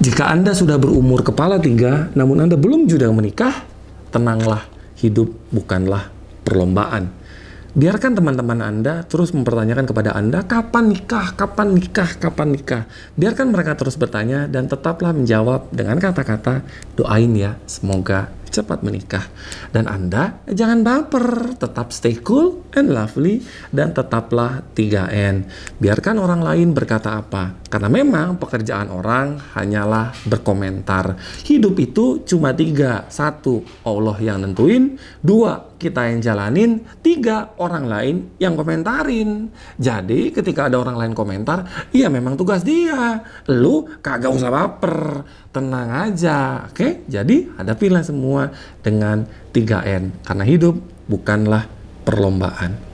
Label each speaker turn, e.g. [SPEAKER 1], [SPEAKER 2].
[SPEAKER 1] Jika Anda sudah berumur kepala tiga, namun Anda belum juga menikah, tenanglah, hidup bukanlah perlombaan. Biarkan teman-teman Anda terus mempertanyakan kepada Anda, kapan nikah, kapan nikah, kapan nikah. Biarkan mereka terus bertanya dan tetaplah menjawab dengan kata-kata, doain ya, semoga cepat menikah. Dan Anda jangan baper, tetap stay cool and lovely dan tetaplah 3N. Biarkan orang lain berkata apa. Karena memang pekerjaan orang hanyalah berkomentar. Hidup itu cuma tiga. Satu, Allah yang nentuin. Dua, kita yang jalanin. Tiga, orang lain yang komentarin. Jadi ketika ada orang lain komentar, iya memang tugas dia. Lu kagak usah baper. Tenang aja. Oke? Jadi hadapilah semua dengan 3N. Karena hidup bukanlah perlombaan.